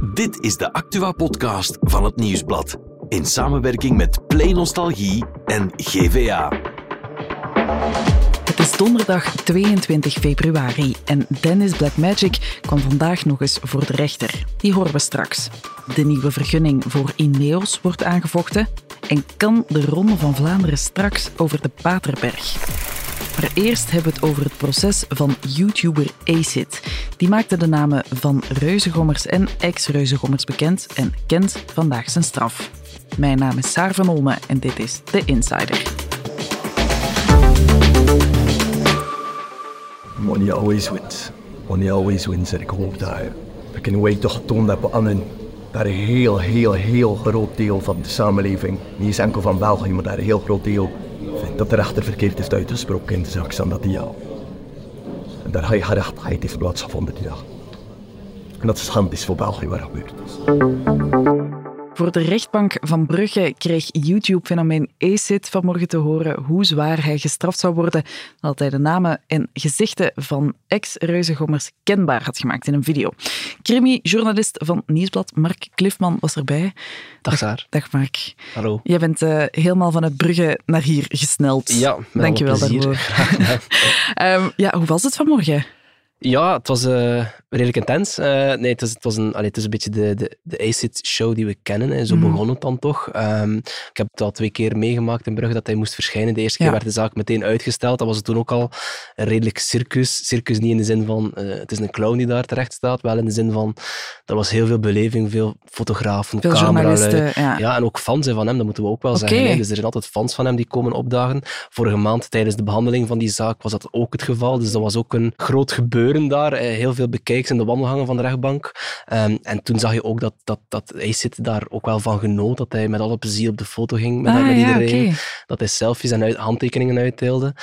Dit is de Actua-podcast van het Nieuwsblad. In samenwerking met Play Nostalgie en GVA. Het is donderdag 22 februari en Dennis Blackmagic kwam vandaag nog eens voor de rechter. Die horen we straks. De nieuwe vergunning voor Ineos wordt aangevochten en kan de Ronde van Vlaanderen straks over de Paterberg. Maar eerst hebben we het over het proces van YouTuber Acid. Die maakte de namen van reuzengommers en ex-reuzengommers bekend en kent vandaag zijn straf. Mijn naam is Saar van Olme en dit is The Insider. Money always wins. Money always wins. En ik hoop dat kunnen wij toch getoond hebben aan een, dat een heel, heel, heel groot deel van de samenleving, niet enkel van België, maar dat een heel groot deel dat de rechter verkeerd heeft uitgesproken in de zaak Sandatia. En daar hij gerechtigheid heeft plaatsgevonden die dag. En dat is hand is voor België wat er gebeurd is. Voor de rechtbank van Brugge kreeg YouTube-fenomeen ACID vanmorgen te horen hoe zwaar hij gestraft zou worden nadat hij de namen en gezichten van ex-reuzengommers kenbaar had gemaakt in een video. Crimi-journalist van Nieuwsblad Mark Cliffman was erbij. Dag Saar. Dag Mark. Hallo. Jij bent uh, helemaal vanuit Brugge naar hier gesneld. Ja, Dank je wel daarvoor. um, ja, hoe was het vanmorgen? Ja, het was uh, redelijk intens. Uh, nee, het, was, het, was een, allee, het is een beetje de, de, de ACID-show die we kennen. Hè. Zo mm. begon het dan toch. Um, ik heb het al twee keer meegemaakt in Brugge dat hij moest verschijnen. De eerste keer werd de zaak meteen uitgesteld. Dat was het toen ook al een redelijk circus. Circus niet in de zin van uh, het is een clown die daar terecht staat. Wel in de zin van er was heel veel beleving, veel fotografen, veel cameralui. Ja. ja. en ook fans van hem, dat moeten we ook wel okay. zeggen. Hè. Dus er zijn altijd fans van hem die komen opdagen. Vorige maand tijdens de behandeling van die zaak was dat ook het geval. Dus dat was ook een groot gebeuren daar heel veel bekijks in de wandelgangen van de rechtbank. Um, en toen zag je ook dat, dat, dat zit daar ook wel van genoot, dat hij met alle plezier op de foto ging met, ah, met ja, iedereen. Okay. Dat hij selfies en uit, handtekeningen uitdeelde. Um,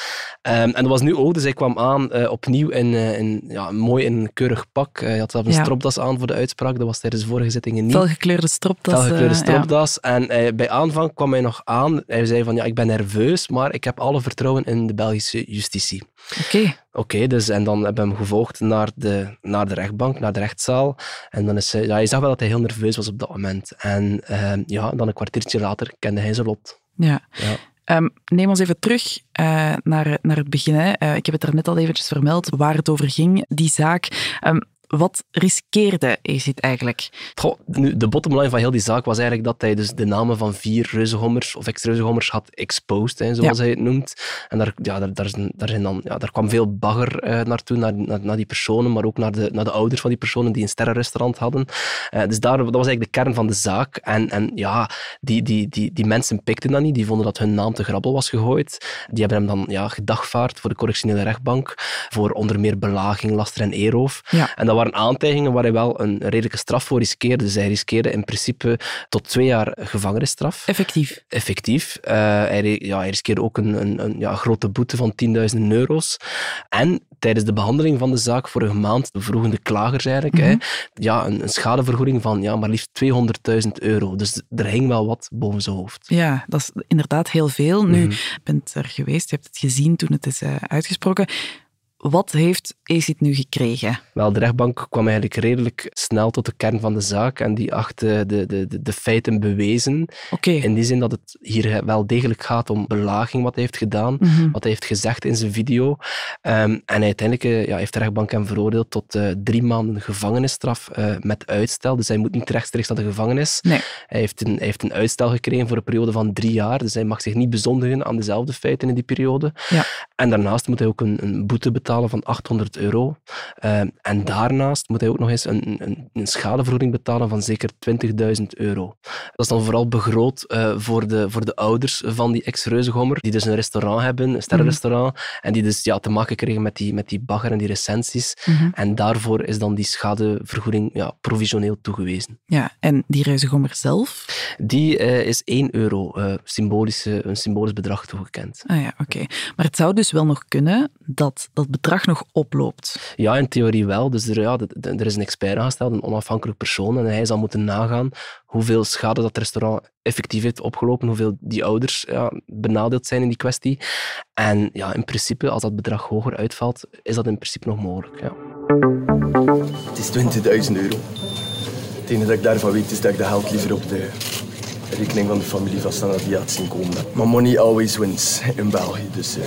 en dat was nu ook, dus hij kwam aan uh, opnieuw in, uh, in ja, mooi in een keurig pak. Hij had zelf een Ja. stropdas aan voor de uitspraak. Dat was tijdens de vorige zittingen niet. Felgekleurde stropdas. Felgekleurde eh, stropdas. En eh, bij aanvang kwam hij nog aan. Hij zei van, ja, ik ben nerveus, maar ik heb alle vertrouwen in de Belgische justitie. Oké. Oké, dus en dan hebben we hem gevolgd naar de, naar de rechtbank, naar de rechtszaal. En dan is hij, ja, je zag wel dat hij heel nerveus was op dat moment. En uh, ja, dan een kwartiertje later kende hij zijn lot. Ja. Ja. Um, neem ons even terug uh, naar, naar het begin. Hè. Uh, ik heb het er net al eventjes vermeld waar het over ging, die zaak. Um, wat riskeerde Acid eigenlijk? Goh, nu, de bottomline van heel die zaak was eigenlijk dat hij dus de namen van vier reuzengommers of ex-reuzengommers had exposed, hè, zoals Ja. hij het noemt. En daar, ja, daar, daar, zijn- daar, zijn dan, ja, daar kwam veel bagger eh, naartoe, naar, naar, naar die personen, maar ook naar de, naar de ouders van die personen die een sterrenrestaurant hadden. Eh, dus daar, dat was eigenlijk de kern van de zaak. En, en ja, die, die, die, die mensen pikten dat niet, die vonden dat hun naam te grabbel was gegooid. Die hebben hem dan ja, gedagvaard voor de correctionele rechtbank, voor onder meer belaging, laster en eeroof. Ja. En dat waren aantijgingen waar hij wel een redelijke straf voor riskeerde. Dus hij riskeerde in principe tot twee jaar gevangenisstraf. Effectief. Effectief. Uh, hij, ja, hij riskeerde ook een, een, een ja, grote boete van 10.000 euro's. En tijdens de behandeling van de zaak vorige maand vroegen de klagers eigenlijk Mhm. hè, ja, een, een schadevergoeding van ja, maar liefst 200.000 euro. Dus er hing wel wat boven zijn hoofd. Ja, dat is inderdaad heel veel. Nu, Mhm. je bent er geweest, je hebt het gezien toen het is uh, uitgesproken. Wat heeft Acid nu gekregen? Wel, de rechtbank kwam eigenlijk redelijk snel tot de kern van de zaak en die achtte de, de, de, de feiten bewezen. Oké. In die zin dat het hier wel degelijk gaat om belaging wat hij heeft gedaan, Mhm. wat hij heeft gezegd in zijn video. Um, en uiteindelijk uh, ja, heeft de rechtbank hem veroordeeld tot uh, drie maanden gevangenisstraf uh, met uitstel. Dus hij moet niet rechtstreeks naar de gevangenis. Nee. Hij heeft, een, hij heeft een uitstel gekregen voor een periode van drie jaar. Dus hij mag zich niet bezondigen aan dezelfde feiten in die periode. Ja. En daarnaast moet hij ook een, een boete betalen van 800 euro. Um, en daarnaast moet hij ook nog eens een, een, een schadevergoeding betalen van zeker 20.000 euro. Dat is dan vooral begroot uh, voor, de, voor de ouders van die ex-reuzegommer, die dus een restaurant hebben, een sterrenrestaurant, mm. en die dus ja, te maken kregen met die, met die bagger en die recensies. Mm -hmm. En daarvoor is dan die schadevergoeding ja, provisioneel toegewezen. Ja, en die reuzegommer zelf? Die uh, is 1 euro, uh, symbolische, een symbolisch bedrag toegekend. Ah ja, oké. Okay. Maar het zou dus wel nog kunnen dat dat bedrag nog oploopt. Ja, in theorie wel. Dus er, ja, er is een expert aangesteld, een onafhankelijk persoon, en hij zal moeten nagaan hoeveel schade dat restaurant effectief heeft opgelopen, hoeveel die ouders ja, benadeeld zijn in die kwestie. En ja, in principe, als dat bedrag hoger uitvalt, is dat in principe nog mogelijk. Ja. Het is 20.000 euro. Het enige dat ik daarvan weet is dat ik de geld liever op de rekening van de familie van Sanadia had zien komen. Maar money always wins in België. Dus, uh...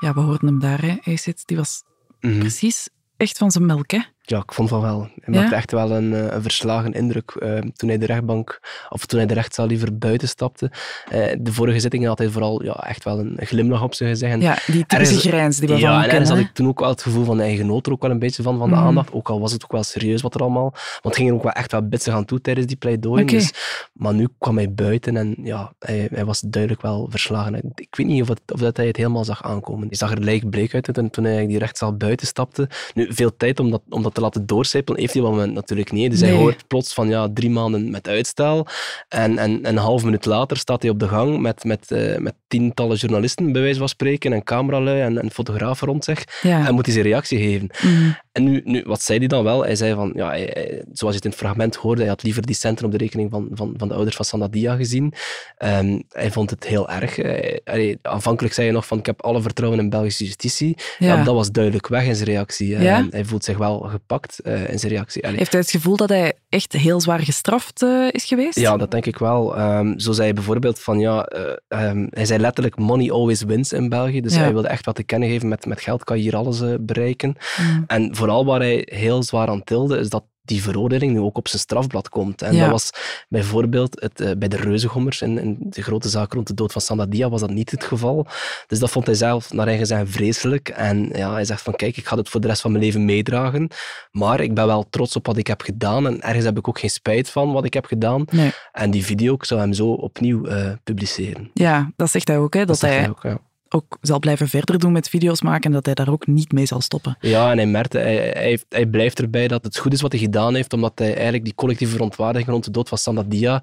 Ja, we hoorden hem daar, hè, Acid. Die was Mhm. precies echt van zijn melk, hè? Ja, ik vond van wel. Hij maakte echt wel een, eh, een verslagen indruk eh, toen hij de rechtbank, of toen hij de rechtszaal liever buiten stapte. Eh, de vorige zittingen had hij vooral ja, echt wel een glimlach op zijn gezicht. En Ja, die typische grijns die we van ja, hem en kennen. had ik toen ook wel het gevoel van hij genoot er ook wel een beetje van, van de Mhm. aandacht. Ook al was het ook wel serieus wat er allemaal... Want het ging er ook wel echt wel bitsig aan toe tijdens die pleidooi. Dus, maar nu kwam hij buiten en ja, hij, hij was duidelijk wel verslagen. Ik weet niet of, het, of dat hij het helemaal zag aankomen. Hij zag er lijk bleek uit toen, toen hij die rechtszaal buiten stapte. Nu, veel tijd om dat, om dat te laten doorcijpelen heeft hij op dat moment natuurlijk niet. Dus hij hoort plots van ja, drie maanden met uitstel. En, en, en een half minuut later staat hij op de gang met, met, eh, met tientallen journalisten, bij wijze van spreken, en cameralui en, en fotografen rond zich. Ja. En moet hij zijn reactie geven. Mhm. En nu, nu, wat zei hij dan wel? Hij zei van, ja, hij- zoals je het in het fragment hoorde, hij had liever die centen op de rekening van, van, van de ouders van Sanadia gezien. Ehm, hij vond het heel erg. Hij- hij- aanvankelijk zei hij nog van, ik heb alle vertrouwen in Belgische justitie. Ja. Ja. dat was duidelijk weg in zijn reactie. Ja? En hij voelt zich wel gepakt eh, in zijn reactie. Allee, Heeft hij het gevoel dat hij echt heel zwaar gestraft eh, is geweest? ja, dat denk ik wel. Ehm, zo zei hij bijvoorbeeld van, ja, eh, ehm, hij zei letterlijk money always wins in België. Dus Ja. hij wilde echt wat te kennen geven, met, met geld kan je hier alles eh, bereiken. Mhm. En vooral waar hij heel zwaar aan tilde, is dat die veroordeling nu ook op zijn strafblad komt. En Ja. dat was bijvoorbeeld het, eh, bij de Reuzengommers, in, in de grote zaak rond de dood van Sanadia, was dat niet het geval. Dus dat vond hij zelf, naar eigen zeggen, vreselijk. En ja, hij zegt van, kijk, ik ga het voor de rest van mijn leven meedragen, maar ik ben wel trots op wat ik heb gedaan en ergens heb ik ook geen spijt van wat ik heb gedaan. Nee. En die video, ik zou hem zo opnieuw eh, publiceren. Ja, dat zegt hij ook, hè, dat, zegt hij ook, ja. Ook zal blijven verder doen met video's maken en dat hij daar ook niet mee zal stoppen. Ja, en hij merkte, hij, hij, blijft erbij dat het goed is wat hij gedaan heeft, omdat hij eigenlijk die collectieve verontwaardiging rond de dood van Sanadia,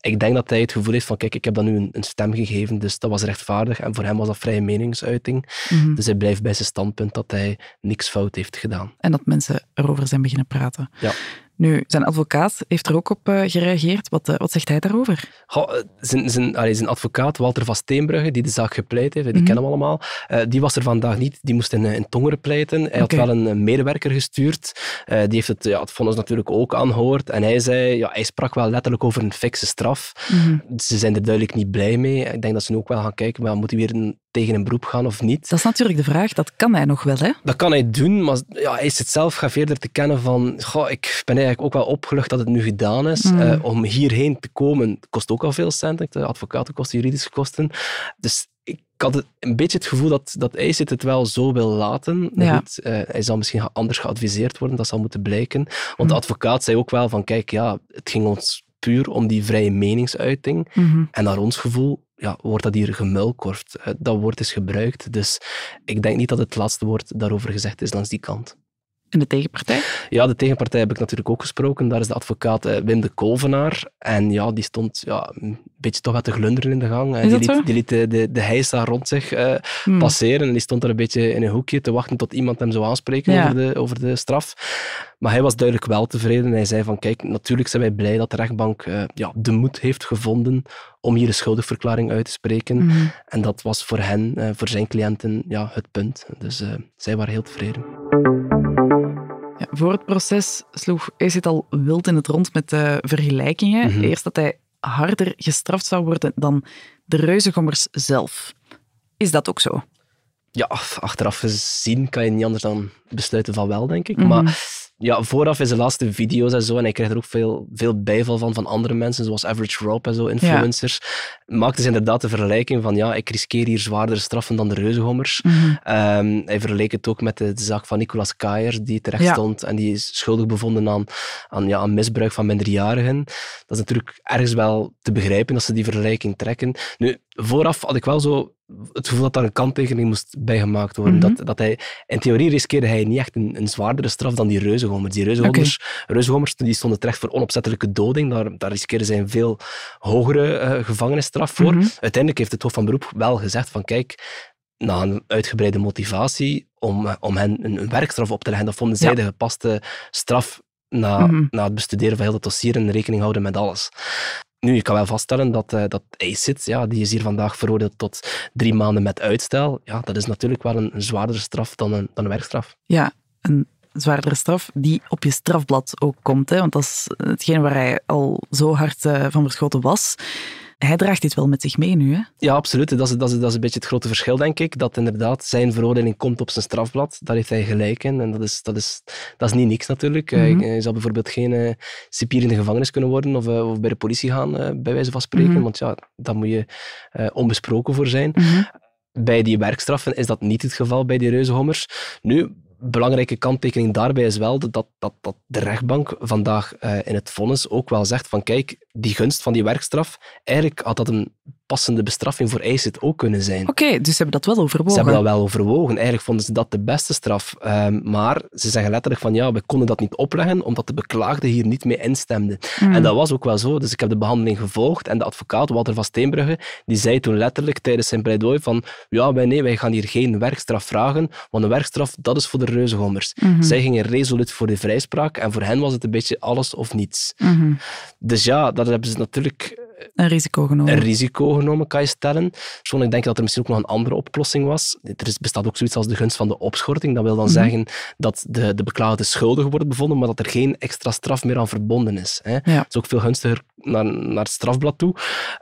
ik denk dat hij het gevoel heeft van, kijk, ik heb dat nu een, een stem gegeven, dus dat was rechtvaardig. En voor hem was dat vrije meningsuiting. Mhm. Dus hij blijft bij zijn standpunt dat hij niks fout heeft gedaan. En dat mensen erover zijn beginnen praten. Ja. Nu, zijn advocaat heeft er ook op eh, gereageerd. Wat, eh, wat zegt hij daarover? Goh, eh, zijn, zijn, allee, zijn advocaat, Walter van Steenbrugge, die de zaak gepleit heeft, die Mhm. kennen we allemaal, die was er vandaag niet. Die moest in, in Tongeren pleiten. Hij had wel een medewerker gestuurd. Die heeft het, ja, het vonnis natuurlijk ook aangehoord. En hij zei, ja, hij sprak wel letterlijk over een fikse straf. Ze zijn er duidelijk niet blij mee. Ik denk dat ze nu ook wel gaan kijken, maar moet hij weer een- tegen een beroep gaan of niet? Dat is natuurlijk de vraag. Dat kan hij nog wel, hè? Dat kan hij doen, maar ja, hij is het zelf gaf eerder te kennen van goh, ik ben eigenlijk ook wel opgelucht dat het nu gedaan is. Mm. Eh, om hierheen te komen kost ook al veel centen. De advocaten kosten juridische kosten. Dus ik had het, een beetje het gevoel dat, dat Acid het wel zo wil laten. Maar Ja. goed, eh, hij zal misschien anders geadviseerd worden, dat zal moeten blijken. Want de Mm. advocaat zei ook wel van kijk, ja, het ging ons puur om die vrije meningsuiting. Mhm. En naar ons gevoel ja, wordt dat hier gemulkorfd. Eh, Dat woord is gebruikt. Dus ik denk niet dat het laatste woord daarover gezegd is langs die kant. En de tegenpartij? Ja, de tegenpartij heb ik natuurlijk ook gesproken. Daar is de advocaat eh, Wim de Kolvenaar. En ja, die stond ja, een beetje toch wat te glunderen in de gang. Eh, Is die, dat zo? liet, die liet de, de, de heisa rond zich eh, Hmm. passeren. En die stond er een beetje in een hoekje te wachten tot iemand hem zou aanspreken Ja. over, de, over de straf. Maar hij was duidelijk wel tevreden. Hij zei van, kijk, natuurlijk zijn wij blij dat de rechtbank eh, ja, de moed heeft gevonden om hier een schuldigverklaring uit te spreken. Mhm. En dat was voor hen, eh, voor zijn cliënten, ja, het punt. Dus eh, zij waren heel tevreden. Voor het proces sloeg Acid al wild in het rond met vergelijkingen. Mhm. Eerst dat hij harder gestraft zou worden dan de reuzengommers zelf. Is dat ook zo? Ja, achteraf gezien kan je niet anders dan besluiten van wel, denk ik. Mhm. Maar ja, vooraf is de laatste video's en zo, en hij krijgt er ook veel, veel bijval van van andere mensen, zoals Average Rob en zo, influencers. Maakte ze inderdaad de vergelijking van, ja, ik riskeer hier zwaardere straffen dan de reuzengommers. Mhm. Ehm, hij verleek het ook met de, de zaak van Nicolas Kaier, die terecht Ja. stond en die is schuldig bevonden aan, aan, ja, aan misbruik van minderjarigen. Dat is natuurlijk ergens wel te begrijpen dat ze die vergelijking trekken. Nu, vooraf had ik wel zo het gevoel dat daar een kanttekening moest bijgemaakt worden. Mhm. dat, dat hij, in theorie riskeerde hij niet echt een, een zwaardere straf dan die reuzengommers. Die reuzengommers, reuzengommers die stonden terecht voor onopzettelijke doding. Daar, daar riskeerden zij een veel hogere eh, gevangenisstraf voor. Mhm. Uiteindelijk heeft het Hof van Beroep wel gezegd van kijk, na een uitgebreide motivatie om, eh, om hen een, een werkstraf op te leggen, dat vonden zij Ja. de gepaste straf na, Mhm. na het bestuderen van heel het dossier en rekening houden met alles. Nu, je kan wel vaststellen dat, eh dat ACID, ja, die is hier vandaag veroordeeld tot drie maanden met uitstel. Ja, dat is natuurlijk wel een, een zwaardere straf dan een, dan een werkstraf. Ja, en zwaardere straf die op je strafblad ook komt. Hè? Want dat is hetgeen waar hij al zo hard uh, van verschoten was. Hij draagt dit wel met zich mee nu, hè? Ja, absoluut. Dat is, dat, is, dat is een beetje het grote verschil, denk ik. Dat inderdaad zijn veroordeling komt op zijn strafblad. Daar heeft hij gelijk in. En dat is, dat is, dat is niet niks natuurlijk. Mm -hmm. Hij zal bijvoorbeeld geen uh, cipier in de gevangenis kunnen worden of, uh, of bij de politie gaan, uh, bij wijze van spreken. Mm -hmm. Want ja, daar moet je onbesproken voor zijn. Mm -hmm. Bij die werkstraffen is dat niet het geval bij die reuzenhommers. Nu, belangrijke kanttekening daarbij is wel dat, dat, dat de rechtbank vandaag uh, in het vonnis ook wel zegt van kijk, die gunst van die werkstraf, eigenlijk had dat een passende bestraffing voor IJsit ook kunnen zijn. Oké, okay, dus ze hebben dat wel overwogen. Ze hebben dat wel overwogen. Eigenlijk vonden ze dat de beste straf. Um, maar ze zeggen letterlijk van ja, we konden dat niet opleggen omdat de beklaagde hier niet mee instemde. Mm. En dat was ook wel zo. Dus ik heb de behandeling gevolgd en de advocaat Walter van Steenbrugge die zei toen letterlijk tijdens zijn pleidooi van ja, wij, nee, wij gaan hier geen werkstraf vragen, want een werkstraf dat is voor de reuzengommers. Mm -hmm. Zij gingen resoluut voor de vrijspraak en voor hen was het een beetje alles of niets. Mm -hmm. Dus ja, dat hebben ze natuurlijk een risico genomen. Een risico genomen, kan je stellen. Denk ik dat er misschien ook nog een andere oplossing was. Er is, bestaat ook zoiets als de gunst van de opschorting. Dat wil dan mm -hmm. zeggen dat de, de beklaagde schuldig wordt bevonden, maar dat er geen extra straf meer aan verbonden is. Hè. Ja. Dat is ook veel gunstiger naar, naar het strafblad toe.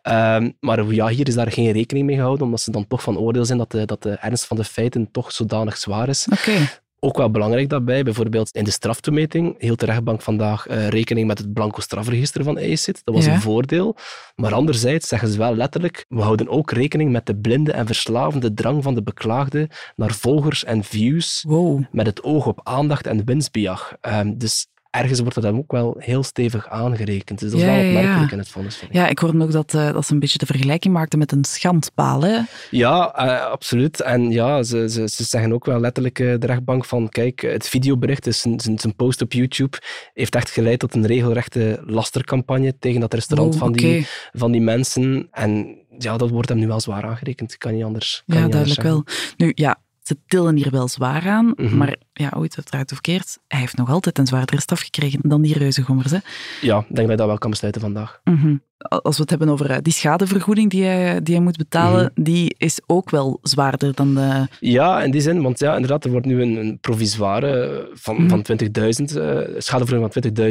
Um, maar ja, hier is daar geen rekening mee gehouden, omdat ze dan toch van oordeel zijn dat de, dat de ernst van de feiten toch zodanig zwaar is. Okay. Ook wel belangrijk daarbij, bijvoorbeeld in de straftoemeting hield de rechtbank vandaag uh, rekening met het blanco strafregister van EICIT. Dat was Ja. een voordeel. Maar anderzijds zeggen ze wel letterlijk, we houden ook rekening met de blinde en verslavende drang van de beklaagde naar volgers en views, Wow. met het oog op aandacht en winstbejag. Ehm, dus ergens wordt dat dan ook wel heel stevig aangerekend. Dus dat is Ja, wel ja. opmerkelijk in het vonnis, vind ik. Ja, ik hoorde ook dat, eh, dat ze een beetje de vergelijking maakten met een schandpaal. Hè? Ja, eh, absoluut. En ja, ze, ze, ze zeggen ook wel letterlijk, eh, de rechtbank, van kijk, het videobericht, dus zijn, zijn, post op YouTube, heeft echt geleid tot een regelrechte lastercampagne tegen dat restaurant Oh, van, die, van die mensen. En ja, dat wordt hem nu wel zwaar aangerekend. Kan niet anders. Kan Ja, niet anders duidelijk wel. Nu, ja, ze tillen hier wel zwaar aan, Mhm. maar ja, ooit eruit of verkeerd, hij heeft nog altijd een zwaardere straf gekregen dan die reuzengommers. Hè? Ja, ik denk dat je dat wel kan besluiten vandaag. Mhm. Als we het hebben over eh, die schadevergoeding die hij, die hij moet betalen, Mhm. die is ook wel zwaarder dan de... Ja, in die zin, want ja, inderdaad, er wordt nu een, een provisoire van, Mhm. van 20.000, eh schadevergoeding van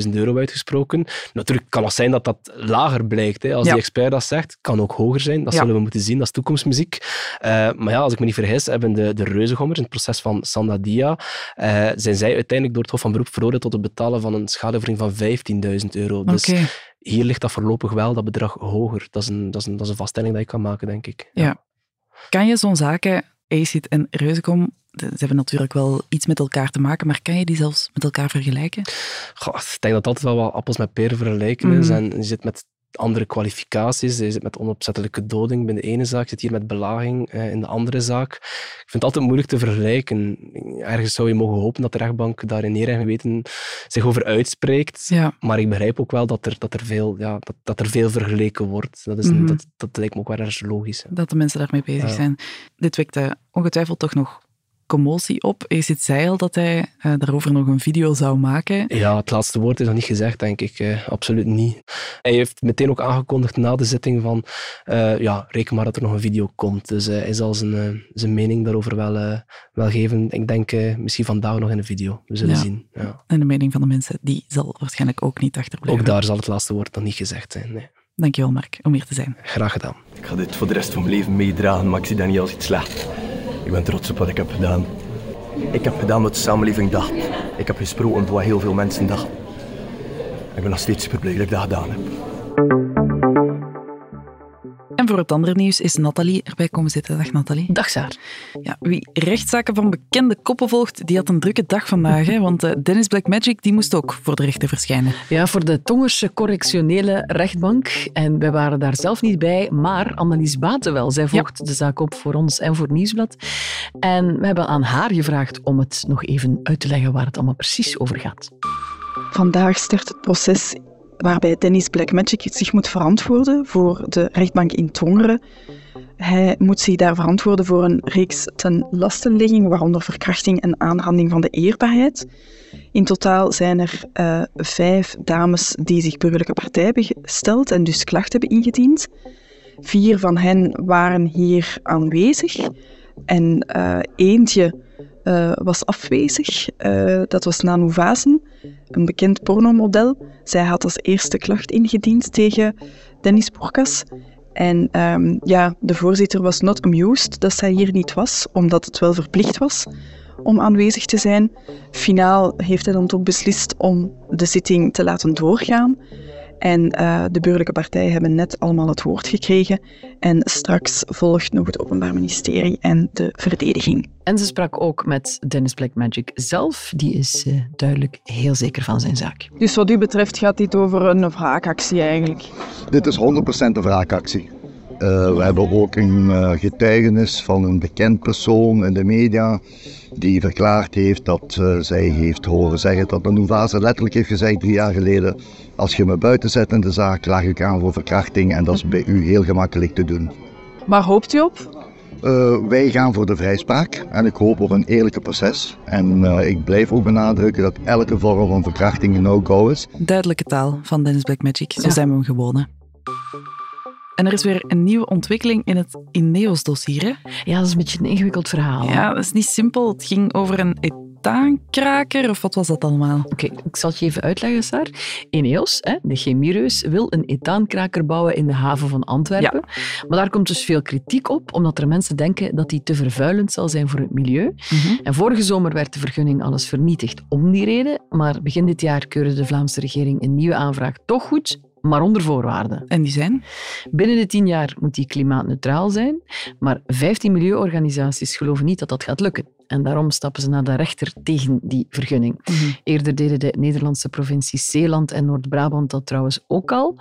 20.000 euro uitgesproken. Natuurlijk kan het zijn dat dat lager blijkt. Hè. Als Ja. die expert dat zegt, kan ook hoger zijn. Dat Ja. zullen we moeten zien, dat is toekomstmuziek. Eh, maar ja, als ik me niet vergis, hebben de, de reuzengommers in het proces van Sandadia, eh, zijn zij uiteindelijk door het Hof van Beroep veroordeeld tot het betalen van een schadevergoeding van 15.000 euro. Dus hier ligt dat voorlopig wel, dat bedrag, hoger. Dat is een, dat is een, dat is een vaststelling die je kan maken, denk ik. ja. Kan je zo'n zaken, ACID en Reuzencom, ze hebben natuurlijk wel iets met elkaar te maken, maar kan je die zelfs met elkaar vergelijken? Goh, ik denk dat altijd wel wat appels met peren vergelijken is. Mhm. En je zit met andere kwalificaties. Je zit met onopzettelijke doding bij de ene zaak, je zit hier met belaging eh, in de andere zaak. Ik vind het altijd moeilijk te vergelijken. Ergens zou je mogen hopen dat de rechtbank daar in eer en geweten zich over uitspreekt. Ja, Maar ik begrijp ook wel dat er, dat er, veel, ja, dat, dat er veel vergeleken wordt. Dat, is Mhm. dat, dat lijkt me ook wel erg logisch. hè. dat de mensen daarmee bezig zijn. Dit wekte ongetwijfeld toch nog commotie op. ACID zei al dat hij eh, daarover nog een video zou maken. Ja, het laatste woord is nog niet gezegd, denk ik. eh, absoluut niet. Hij heeft meteen ook aangekondigd na de zitting van eh, ja, reken maar dat er nog een video komt. Dus eh, hij zal zijn, zijn mening daarover wel, eh, wel geven. Ik denk eh, misschien vandaag nog in een video. We zullen Ja. zien. Ja. En de mening van de mensen, die zal waarschijnlijk ook niet achterblijven. Ook daar zal het laatste woord nog niet gezegd zijn. Nee. Dankjewel, Mark, om hier te zijn. Graag gedaan. Ik ga dit voor de rest van mijn leven meedragen, maar ik zie dat niet als iets slecht. Ik ben trots op wat ik heb gedaan. Ik heb gedaan wat de samenleving dacht. Ik heb gesproken voor wat heel veel mensen dachten. Ik ben nog steeds super blij dat ik dat gedaan heb. En voor het andere nieuws is Nathalie erbij komen zitten. Dag Nathalie. Dag Saar. Ja, wie rechtszaken van bekende koppen volgt, die had een drukke dag vandaag. Hè? Want eh, Dennis Blackmagic die moest ook voor de rechter verschijnen. Ja, voor de Tongerse correctionele rechtbank. En wij waren daar zelf niet bij, maar Annelies Baten wel. Zij volgt de zaak op voor ons en voor Nieuwsblad. En we hebben aan haar gevraagd om het nog even uit te leggen waar het allemaal precies over gaat. Vandaag start het proces waarbij Dennis Blackmagic zich moet verantwoorden voor de rechtbank in Tongeren. Hij moet zich daar verantwoorden voor een reeks ten lastenlegging, waaronder verkrachting en aanranding van de eerbaarheid. In totaal zijn er eh, vijf dames die zich burgerlijke partij hebben gesteld en dus klacht hebben ingediend. Vier van hen waren hier aanwezig en eh, eentje uh, was afwezig. Uh, dat was Nanu Vazen, een bekend pornomodel. Zij had als eerste klacht ingediend tegen Dennis Bourkas. En um, ja, de voorzitter was not amused dat zij hier niet was, omdat het wel verplicht was om aanwezig te zijn. Finaal heeft hij dan toch beslist om de zitting te laten doorgaan. En uh, de burgerlijke partijen hebben net allemaal het woord gekregen. En straks volgt nog het Openbaar Ministerie en de verdediging. En ze sprak ook met Dennis Blackmagic zelf. Die is uh, duidelijk heel zeker van zijn zaak. Dus wat u betreft gaat dit over een wraakactie eigenlijk? Dit is 100% een wraakactie. Uh, we hebben ook een uh, getuigenis van een bekend persoon in de media die verklaard heeft dat uh, zij heeft horen zeggen dat Nouvase letterlijk heeft gezegd drie jaar geleden als je me buiten zet in de zaak, klaag ik aan voor verkrachting en dat is bij u heel gemakkelijk te doen. Waar hoopt u op? wij gaan voor de vrijspraak en ik hoop op een eerlijke proces. En ik blijf ook benadrukken dat elke vorm van verkrachting een no-go is. Duidelijke taal van Dennis Blackmagic, zo ja. zijn we hem gewonnen. En er is weer een nieuwe ontwikkeling in het Ineos-dossier. Ja, dat is een beetje een ingewikkeld verhaal. Ja, dat is niet simpel. Het ging over een etaankraker, of wat was dat allemaal? Oké, okay, ik zal het je even uitleggen, Sar. Ineos, hè, de chemiereus, wil een etaankraker bouwen in de haven van Antwerpen. Ja. Maar daar komt dus veel kritiek op, omdat er mensen denken dat die te vervuilend zal zijn voor het milieu. Mm -hmm. En vorige zomer werd de vergunning alles vernietigd om die reden. Maar begin dit jaar keurde de Vlaamse regering een nieuwe aanvraag toch goed maar onder voorwaarden. En die zijn? Binnen de tien jaar moet die klimaatneutraal zijn, maar 15 milieuorganisaties geloven niet dat dat gaat lukken. En daarom stappen ze naar de rechter tegen die vergunning. Mm -hmm. Eerder deden de Nederlandse provincies Zeeland en Noord-Brabant dat trouwens ook al.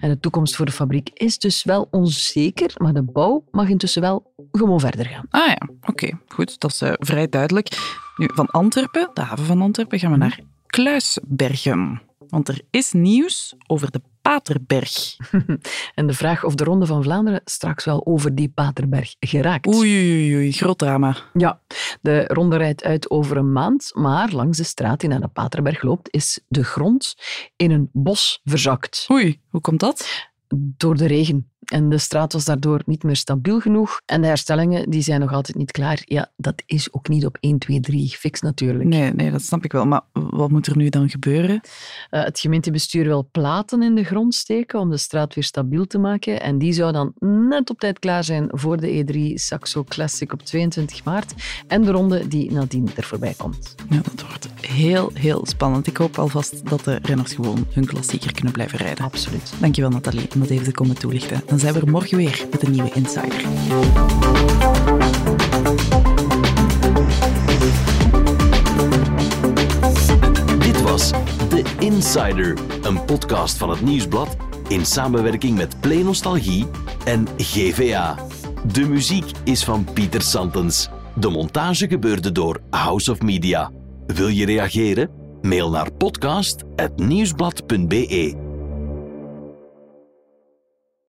En de toekomst voor de fabriek is dus wel onzeker, maar de bouw mag intussen wel gewoon verder gaan. Ah ja, oké, okay, goed. Dat is uh, vrij duidelijk. Nu, van Antwerpen, de haven van Antwerpen, gaan we naar Kluisbergen. Want er is nieuws over de Paterberg. en de vraag of de Ronde van Vlaanderen straks wel over die Paterberg geraakt. Oei, oei, oei, groot drama. Ja, de ronde rijdt uit over een maand, maar langs de straat die naar de Paterberg loopt, is de grond in een bos verzakt. Oei, hoe komt dat? Door de regen. En de straat was daardoor niet meer stabiel genoeg. En de herstellingen die zijn nog altijd niet klaar. Ja, dat is ook niet op 1, 2, 3 fix natuurlijk. Nee, nee, dat snap ik wel. Maar wat moet er nu dan gebeuren? Uh, het gemeentebestuur wil platen in de grond steken om de straat weer stabiel te maken. En die zou dan net op tijd klaar zijn voor de E3 Saxo Classic op 22 maart. En de ronde die nadien er voorbij komt. Ja, dat wordt heel, heel spannend. Ik hoop alvast dat de renners gewoon hun klassieker kunnen blijven rijden. Absoluut. Dankjewel Nathalie om dat even te komen toelichten. Zijn we er morgen weer met een nieuwe Insider. Dit was The Insider, een podcast van het Nieuwsblad in samenwerking met Play Nostalgie en GVA. De muziek is van Pieter Santens. De montage gebeurde door House of Media. Wil je reageren? Mail naar podcast.nieuwsblad.be.